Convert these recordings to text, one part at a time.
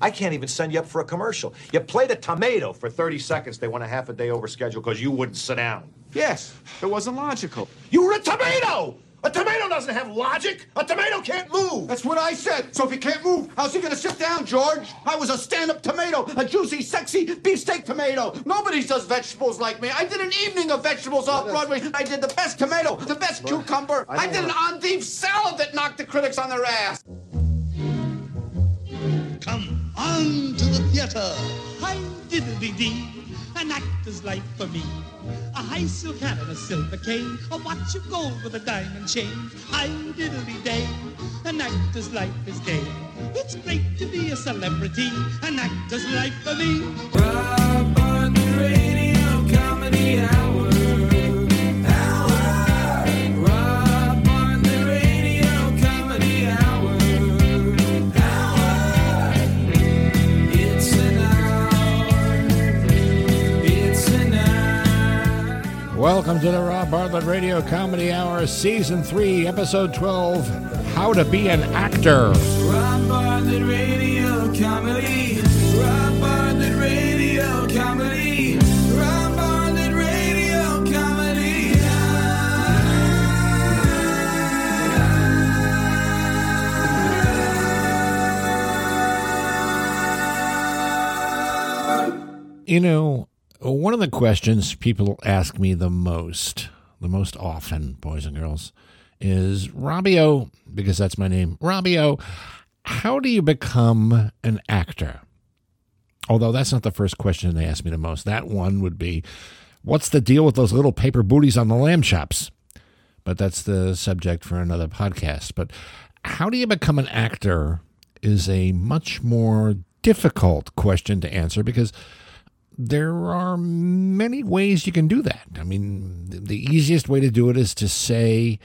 I can't even send you up for a commercial. You played a tomato for 30 seconds. They went a half a day over schedule because you wouldn't sit down. Yes, it wasn't logical. You were a tomato! A tomato doesn't have logic. A tomato can't move. That's what I said. So if he can't move, how's he gonna sit down, George? I was a stand-up tomato, a juicy, sexy beefsteak tomato. Nobody does vegetables like me. I did an evening of vegetables off Broadway. I did the best tomato, the best cucumber. I, did an endive salad that knocked the critics on their ass. To the theater. Hi diddly dee. An actor's life for me. A high silk hat and a silver cane. A watch of gold with a diamond chain. Hi diddly day. An actor's life is gay. It's great to be a celebrity. An actor's life for me. Rob on the radio comedy. Hour. Welcome to the Rob Bartlett Radio Comedy Hour, Season 3, Episode 12 How to Be an Actor. Rob Bartlett radio comedy. Rob Bartlett radio comedy. Rob Bartlett radio comedy. You know, one of the questions people ask me the most, the most often, boys and girls, is Robbio, because that's my name, Robbio, how do you become an actor? Although that's not the first question they ask me the most. That one would be, what's the deal with those little paper booties on the lamb chops? But that's the subject for another podcast. But how do you become an actor is a much more difficult question to answer because there are many ways you can do that. I mean, the easiest way to do it is to say,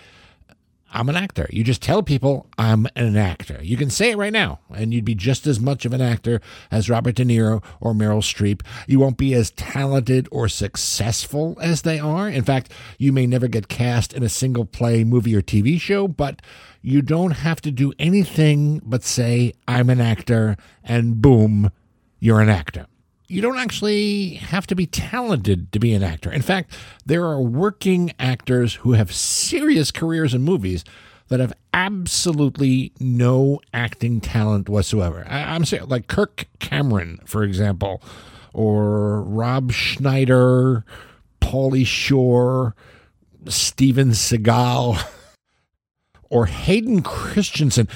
I'm an actor. You just tell people I'm an actor. You can say it right now, and you'd be just as much of an actor as Robert De Niro or Meryl Streep. You won't be as talented or successful as they are. In fact, you may never get cast in a single play, movie, or TV show, but you don't have to do anything but say, I'm an actor, and boom, you're an actor you don't actually have to be talented to be an actor. In fact, there are working actors who have serious careers in movies that have absolutely no acting talent whatsoever. I, am saying, like Kirk Cameron, for example, or Rob Schneider, Pauly Shore, Steven Seagal, or Hayden Christensen.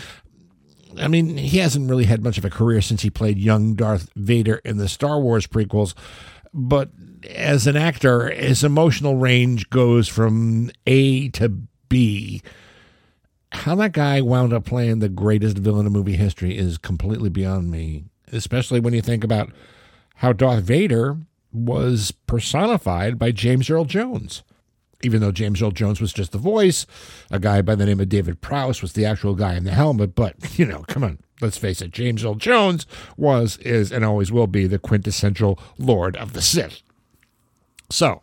I mean, he hasn't really had much of a career since he played young Darth Vader in the Star Wars prequels, but as an actor, his emotional range goes from A to B. How that guy wound up playing the greatest villain in movie history is completely beyond me, especially when you think about how Darth Vader was personified by James Earl Jones even though James Earl Jones was just the voice, a guy by the name of David Prowse was the actual guy in the helmet. But, you know, come on, let's face it, James Earl Jones was, is, and always will be the quintessential Lord of the Sith. So,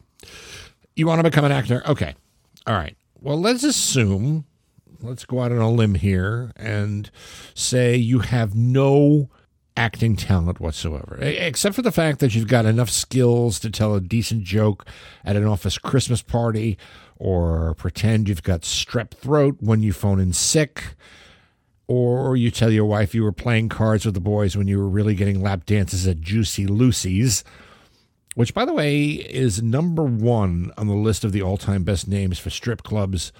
you want to become an actor? Okay. All right. Well, let's assume, let's go out on a limb here and say you have no acting talent whatsoever, except for the fact that you've got enough skills to tell a decent joke at an office Christmas party or pretend you've got strep throat when you phone in sick. Or you tell your wife you were playing cards with the boys when you were really getting lap dances at Juicy Lucy's, which, by the way, is number one on the list of the all time best names for strip clubs,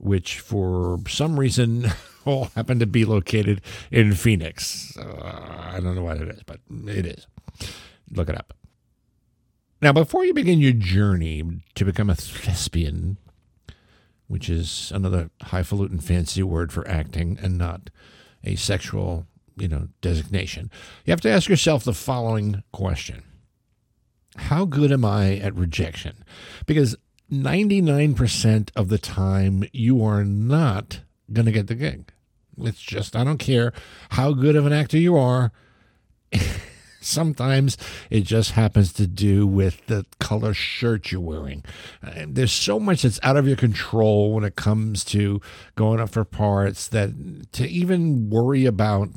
which for some reason all happen to be located in Phoenix. Uh, I don't know what it is, but it is. Look it up. Now, before you begin your journey to become a thespian, which is another highfalutin fancy word for acting and not a sexual, you know, designation, you have to ask yourself the following question. How good am I at rejection? Because 99% of the time you are not going to get the gig. It's just, I don't care how good of an actor you are. Sometimes it just happens to do with the color shirt you're wearing. Uh, there's so much that's out of your control when it comes to going up for parts that to even worry about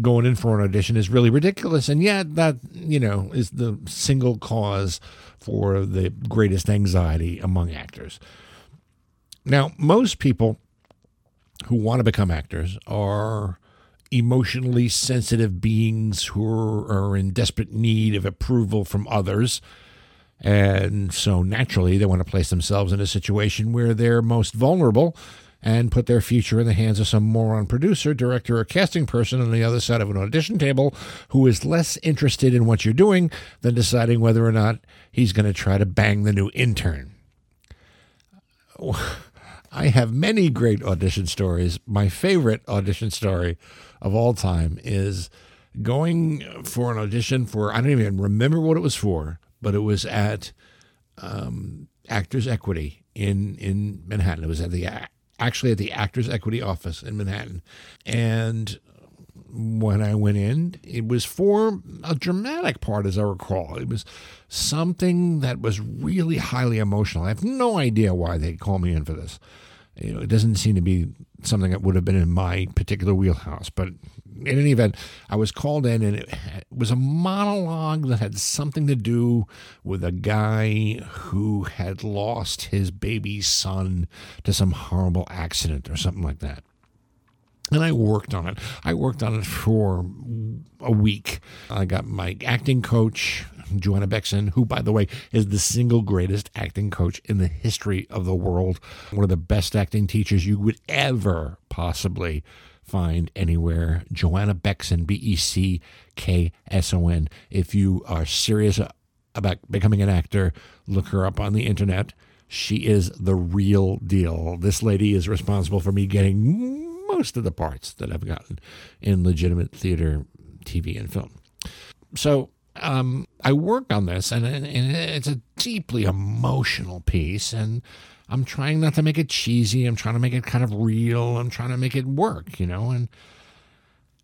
going in for an audition is really ridiculous. And yet, that, you know, is the single cause for the greatest anxiety among actors. Now, most people who want to become actors are emotionally sensitive beings who are in desperate need of approval from others. And so naturally, they want to place themselves in a situation where they're most vulnerable and put their future in the hands of some moron producer, director, or casting person on the other side of an audition table who is less interested in what you're doing than deciding whether or not he's going to try to bang the new intern. I have many great audition stories. My favorite audition story of all time is going for an audition for, I don't even remember what it was for, but it was at um, Actors Equity in, in Manhattan. It was at the actually at the Actors Equity office in Manhattan. And when I went in, it was for a dramatic part, as I recall. It was something that was really highly emotional. I have no idea why they called me in for this. It doesn't seem to be something that would have been in my particular wheelhouse. But in any event, I was called in, and it was a monologue that had something to do with a guy who had lost his baby son to some horrible accident or something like that. And I worked on it. I worked on it for a week. I got my acting coach, Joanna Bexon, who, by the way, is the single greatest acting coach in the history of the world. One of the best acting teachers you would ever possibly find anywhere. Joanna Bexon, B E C K S O N. If you are serious about becoming an actor, look her up on the internet. She is the real deal. This lady is responsible for me getting most of the parts that I've gotten in legitimate theater, TV, and film. So um, I work on this, and, and it's a deeply emotional piece, and I'm trying not to make it cheesy. I'm trying to make it kind of real. I'm trying to make it work, you know, and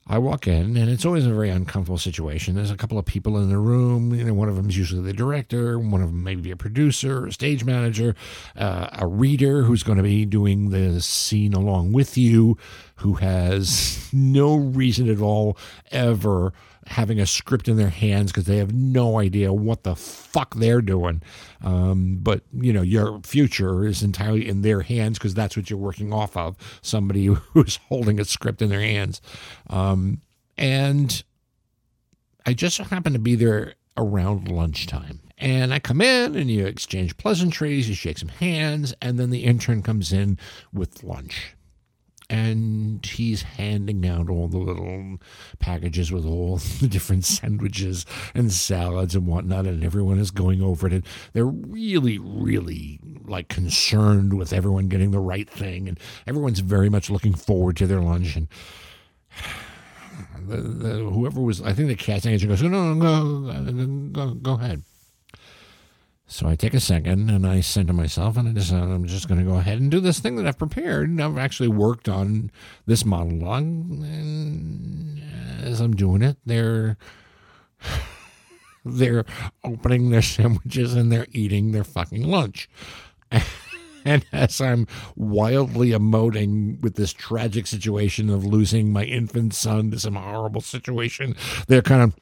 I walk in, and it's always a very uncomfortable situation. There's a couple of people in the room. You know, one of them is usually the director, one of them maybe a producer, a stage manager, uh, a reader who's going to be doing the scene along with you, who has no reason at all ever having a script in their hands because they have no idea what the fuck they're doing. Um, but you know, your future is entirely in their hands because that's what you're working off of. Somebody who's holding a script in their hands, um, and I just happen to be there around lunchtime. And I come in and you exchange pleasantries, you shake some hands, and then the intern comes in with lunch and he's handing out all the little packages with all the different sandwiches and salads and whatnot, and everyone is going over it. And they're really, really like concerned with everyone getting the right thing, and everyone's very much looking forward to their lunch. And the, the, whoever was, I think the casting agent goes, no, no, go, go, go ahead. So I take a second and I say to myself, and I decide I'm just going to go ahead and do this thing that I've prepared. And I've actually worked on this monologue. And as I'm doing it, they're they're opening their sandwiches and they're eating their fucking lunch. And as I'm wildly emoting with this tragic situation of losing my infant son to some horrible situation, they're kind of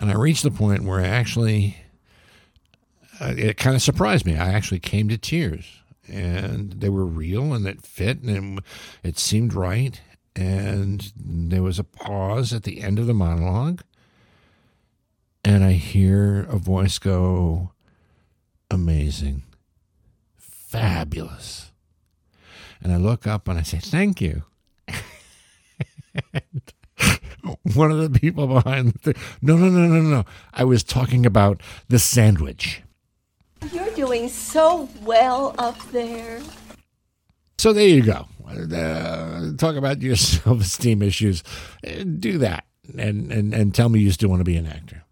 and I reached the point where I actually, uh, it kind of surprised me. I actually came to tears, and they were real, and it fit, and it, seemed right. And there was a pause at the end of the monologue, and I hear a voice go, "Amazing, fabulous," and I look up and I say, "Thank you." and one of the people behind the no no no no no. I was talking about the sandwich. You're doing so well up there. so there you go. Uh, talk about your self-esteem issues. Uh, do that and, and and tell me you still want to be an actor.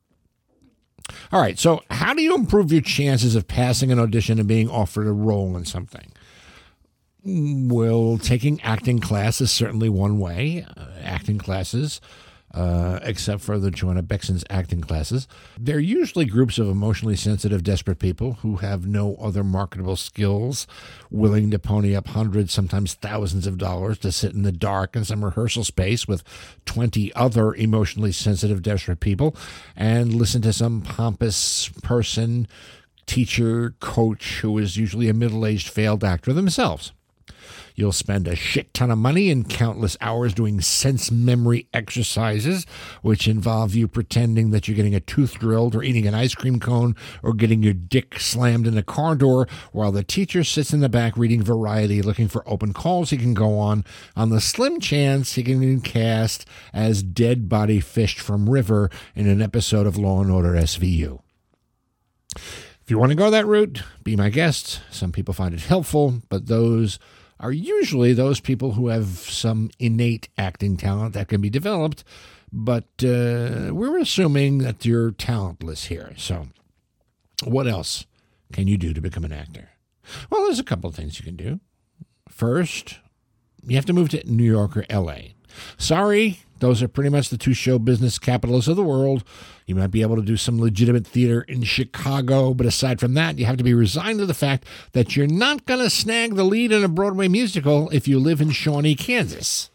All right so how do you improve your chances of passing an audition and being offered a role in something well taking acting class is certainly one way uh, acting classes uh, except for the Joanna Bexon's acting classes. They're usually groups of emotionally sensitive, desperate people who have no other marketable skills, willing to pony up hundreds, sometimes thousands of dollars to sit in the dark in some rehearsal space with 20 other emotionally sensitive, desperate people and listen to some pompous person, teacher, coach who is usually a middle aged failed actor themselves. You'll spend a shit ton of money and countless hours doing sense memory exercises, which involve you pretending that you're getting a tooth drilled or eating an ice cream cone or getting your dick slammed in a car door while the teacher sits in the back reading Variety looking for open calls he can go on on the slim chance he can be cast as dead body fished from river in an episode of Law and Order SVU. If you want to go that route, be my guest. Some people find it helpful, but those are usually those people who have some innate acting talent that can be developed, but uh, we're assuming that you're talentless here. So, what else can you do to become an actor? Well, there's a couple of things you can do. First, you have to move to New York or LA. Sorry, those are pretty much the two show business capitals of the world. You might be able to do some legitimate theater in Chicago, but aside from that, you have to be resigned to the fact that you're not going to snag the lead in a Broadway musical if you live in Shawnee, Kansas.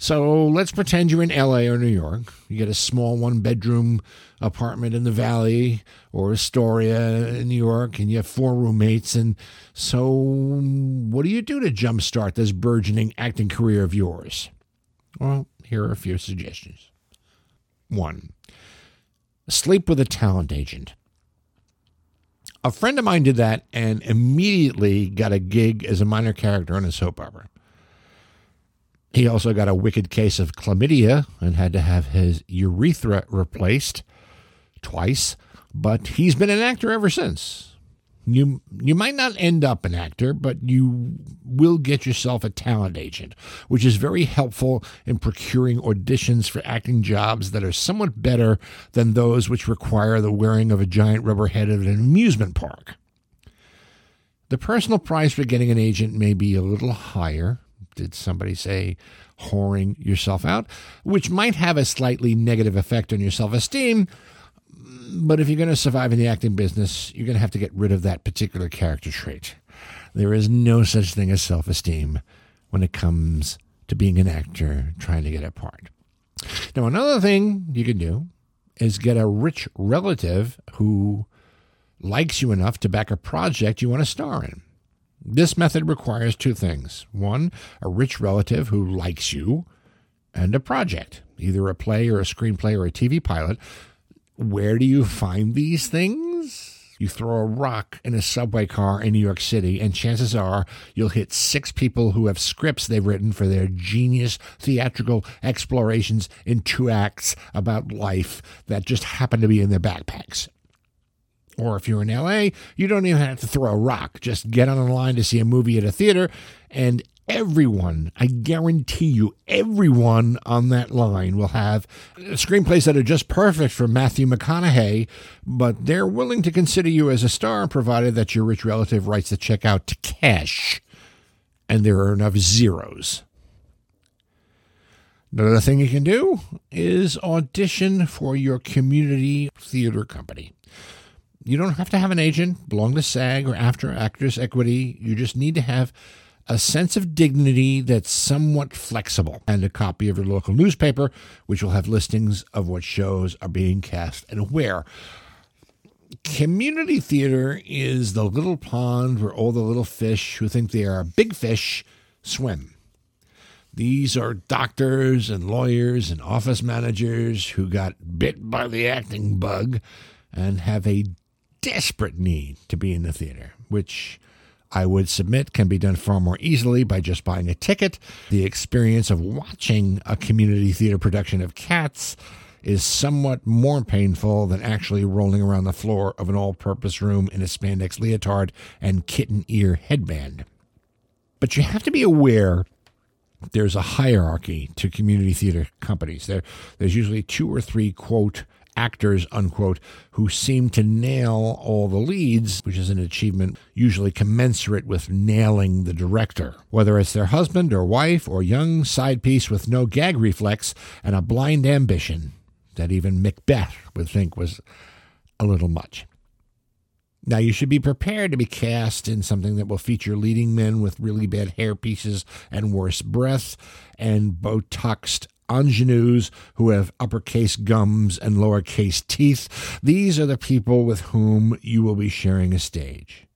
So let's pretend you're in LA or New York. You get a small one bedroom apartment in the Valley or Astoria in New York, and you have four roommates. And so, what do you do to jumpstart this burgeoning acting career of yours? Well, here are a few suggestions. One, sleep with a talent agent. A friend of mine did that and immediately got a gig as a minor character on a soap opera. He also got a wicked case of chlamydia and had to have his urethra replaced twice, but he's been an actor ever since. You you might not end up an actor, but you will get yourself a talent agent, which is very helpful in procuring auditions for acting jobs that are somewhat better than those which require the wearing of a giant rubber head at an amusement park. The personal price for getting an agent may be a little higher. Did somebody say whoring yourself out? Which might have a slightly negative effect on your self esteem, but if you're going to survive in the acting business, you're going to have to get rid of that particular character trait. There is no such thing as self esteem when it comes to being an actor trying to get a part. Now, another thing you can do is get a rich relative who likes you enough to back a project you want to star in. This method requires two things one, a rich relative who likes you, and a project, either a play or a screenplay or a TV pilot where do you find these things? You throw a rock in a subway car in New York City, and chances are you'll hit six people who have scripts they've written for their genius theatrical explorations in two acts about life that just happen to be in their backpacks. Or if you're in LA, you don't even have to throw a rock. Just get on a line to see a movie at a theater, and everyone, I guarantee you, everyone on that line will have screenplays that are just perfect for Matthew McConaughey, but they're willing to consider you as a star provided that your rich relative writes the check out to cash and there are enough zeros. Another thing you can do is audition for your community theater company. You don't have to have an agent, belong to SAG or AFTRA Actors Equity. You just need to have a sense of dignity that's somewhat flexible, and a copy of your local newspaper, which will have listings of what shows are being cast and where. Community theater is the little pond where all the little fish who think they are big fish swim. These are doctors and lawyers and office managers who got bit by the acting bug and have a desperate need to be in the theater, which I would submit can be done far more easily by just buying a ticket. The experience of watching a community theater production of Cats is somewhat more painful than actually rolling around the floor of an all purpose room in a spandex leotard and kitten ear headband. But you have to be aware there's a hierarchy to community theater companies. There, there's usually two or three, quote, actors, unquote, who seem to nail all the leads, which is an achievement usually commensurate with nailing the director. Whether it's their husband or wife or young side piece with no gag reflex and a blind ambition that even Macbeth would think was a little much. Now, you should be prepared to be cast in something that will feature leading men with really bad hair pieces and worse breath, and Botoxed ingenues who have uppercase gums and lowercase teeth. These are the people with whom you will be sharing a stage.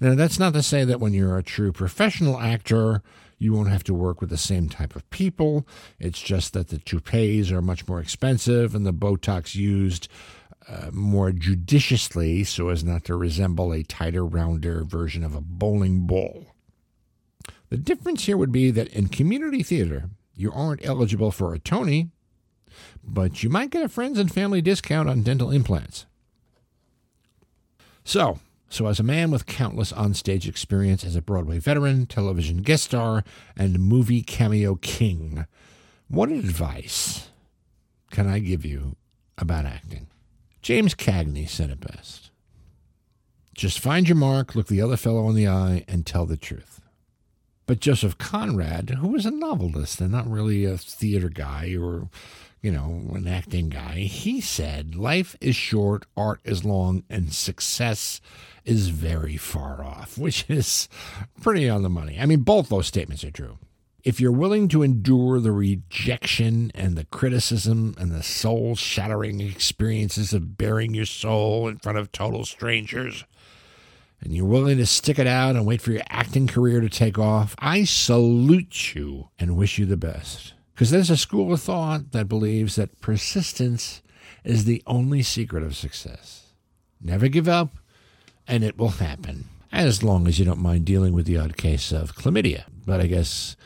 Now, that's not to say that when you're a true professional actor, you won't have to work with the same type of people. It's just that the toupees are much more expensive and the Botox used uh, more judiciously so as not to resemble a tighter, rounder version of a bowling ball. The difference here would be that in community theater, you aren't eligible for a Tony, but you might get a friends and family discount on dental implants. So, so as a man with countless onstage experience as a Broadway veteran, television guest star, and movie cameo king, what advice can I give you about acting? James Cagney said it best. Just find your mark, look the other fellow in the eye, and tell the truth. But Joseph Conrad, who was a novelist and not really a theater guy or, you know, an acting guy, he said, Life is short, art is long, and success is very far off, which is pretty on the money. I mean, both those statements are true. If you're willing to endure the rejection and the criticism and the soul shattering experiences of baring your soul in front of total strangers, and you're willing to stick it out and wait for your acting career to take off, I salute you and wish you the best. Because there's a school of thought that believes that persistence is the only secret of success. Never give up, and it will happen, as long as you don't mind dealing with the odd case of chlamydia. But I guess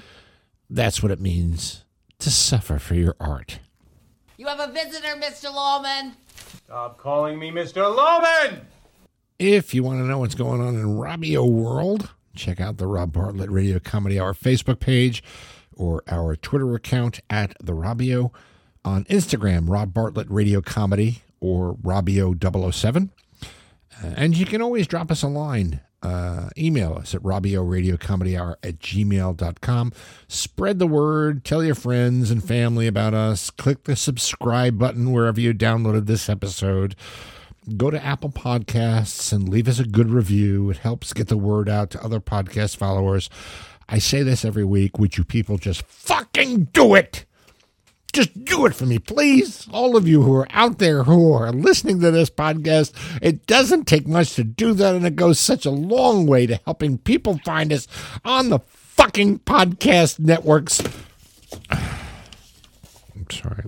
that's what it means to suffer for your art. You have a visitor, Mr. Loman. Stop calling me Mr. Loman! If you want to know what's going on in Robbio world, check out the Rob Bartlett Radio Comedy Hour Facebook page or our Twitter account at the Robbio. On Instagram, Rob Bartlett Radio Comedy or Robbio007. Uh, and you can always drop us a line. Uh, email us at Robbio Radio Comedy Hour at gmail.com. Spread the word, tell your friends and family about us. Click the subscribe button wherever you downloaded this episode go to Apple Podcasts and leave us a good review. It helps get the word out to other podcast followers. I say this every week. Would you people just fucking do it? Just do it for me, please. All of you who are out there who are listening to this podcast, it doesn't take much to do that, and it goes such a long way to helping people find us on the fucking podcast networks. I'm sorry.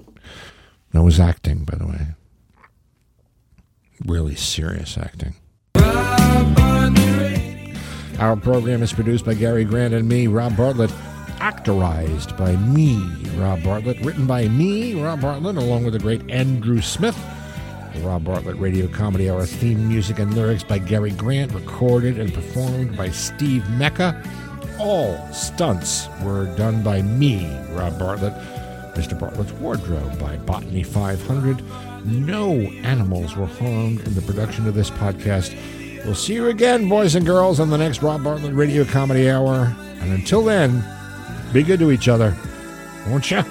I was acting, by the way really serious acting. Our program is produced by Gary Grant and me, Rob Bartlett. Actorized by me, Rob Bartlett. Written by me, Rob Bartlett, along with the great Andrew Smith. The Rob Bartlett Radio Comedy Hour theme music and lyrics by Gary Grant, recorded and performed by Steve Mecca. All stunts were done by me, Rob Bartlett. Mr. Bartlett's wardrobe by Botany 500. No animals were harmed in the production of this podcast. We'll see you again, boys and girls, on the next Rob Bartlett Radio Comedy Hour. And until then, be good to each other, won't you?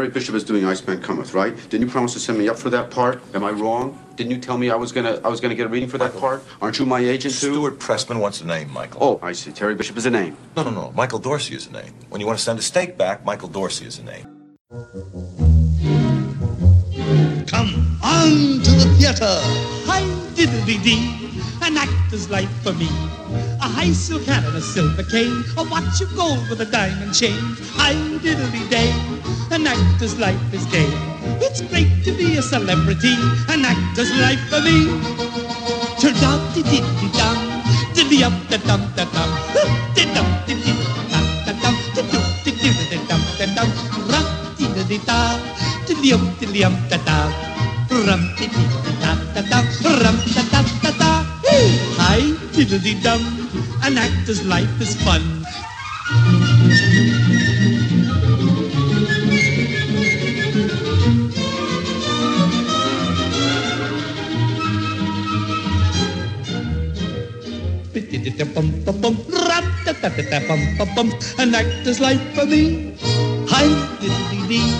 Terry Bishop is doing Iceman Cometh, right? Didn't you promise to send me up for that part? Am I wrong? Didn't you tell me I was gonna I was gonna get a reading for that part? Aren't you my agent too? Stuart Pressman wants a name, Michael. Oh, I see. Terry Bishop is a name. No, no, no. Michael Dorsey is a name. When you want to send a steak back, Michael Dorsey is a name. Come on to the theater. Hi diddly dee. An actor's life for me. A high silk hat and a silver cane. A watch of gold with a diamond chain. Hi diddly day. An actor's life is gay. It's great to be a celebrity. An actor's life for me. Turn out di di di dum. Diddy up da dum da dum. Di dum di di dum da dum. Di dum di di di dum da dum. Rum di di di da. Dilly um dilly um da da. Rum di di da da da. Rum da da da da. Hi diddly dum. An actor's life is fun. An actor's life for me. Hi, diddly dee.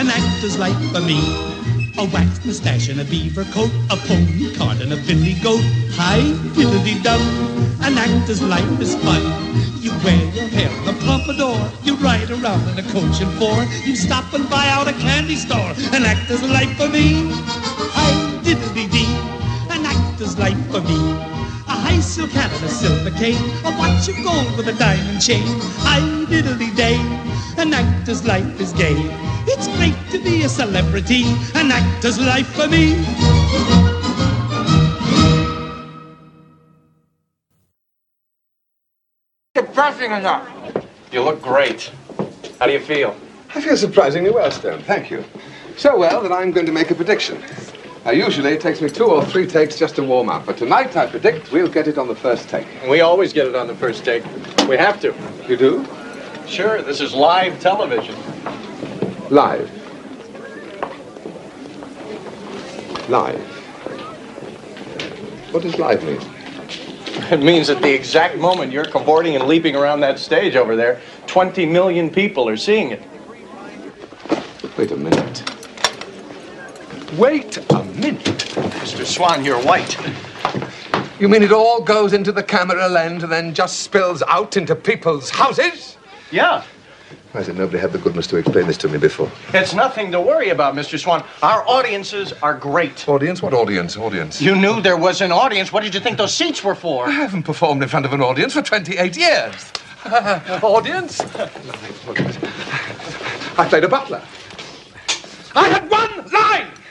An actor's life for me. A wax mustache and a beaver coat, a pony cart and a billy goat. Hi, diddly dum. An actor's life is fun. You wear your hair in a pompadour. You ride around in a coach and four. You stop and buy out a candy store. An actor's life for me. Hi, diddly dee. An actor's life for me. A high silk hat and a silver cane, a watch of gold with a diamond chain. Hi diddly day, an actor's life is gay. It's great to be a celebrity, an actor's life for me. Depressing enough. You look great. How do you feel? I feel surprisingly well, Stone. Thank you. So well that I'm going to make a prediction. Now, usually it takes me two or three takes just to warm up, but tonight I predict we'll get it on the first take. We always get it on the first take. We have to. You do? Sure, this is live television. Live. Live. What does live mean? It means at the exact moment you're cavorting and leaping around that stage over there, 20 million people are seeing it. Wait a minute. Wait a minute. Mr. Swann, you're white. You mean it all goes into the camera lens and then just spills out into people's houses? Yeah. Why did nobody have the goodness to explain this to me before? It's nothing to worry about, Mr. Swann. Our audiences are great. Audience? What audience? Audience? You knew there was an audience. What did you think those seats were for? I haven't performed in front of an audience for 28 years. audience? I played a butler. I had one line!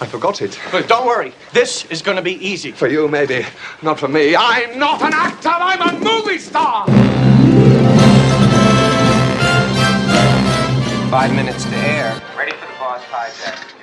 I forgot it. But don't worry. This is going to be easy. For you, maybe. Not for me. I'm not an actor. I'm a movie star. Five minutes to air. Ready for the boss hijack.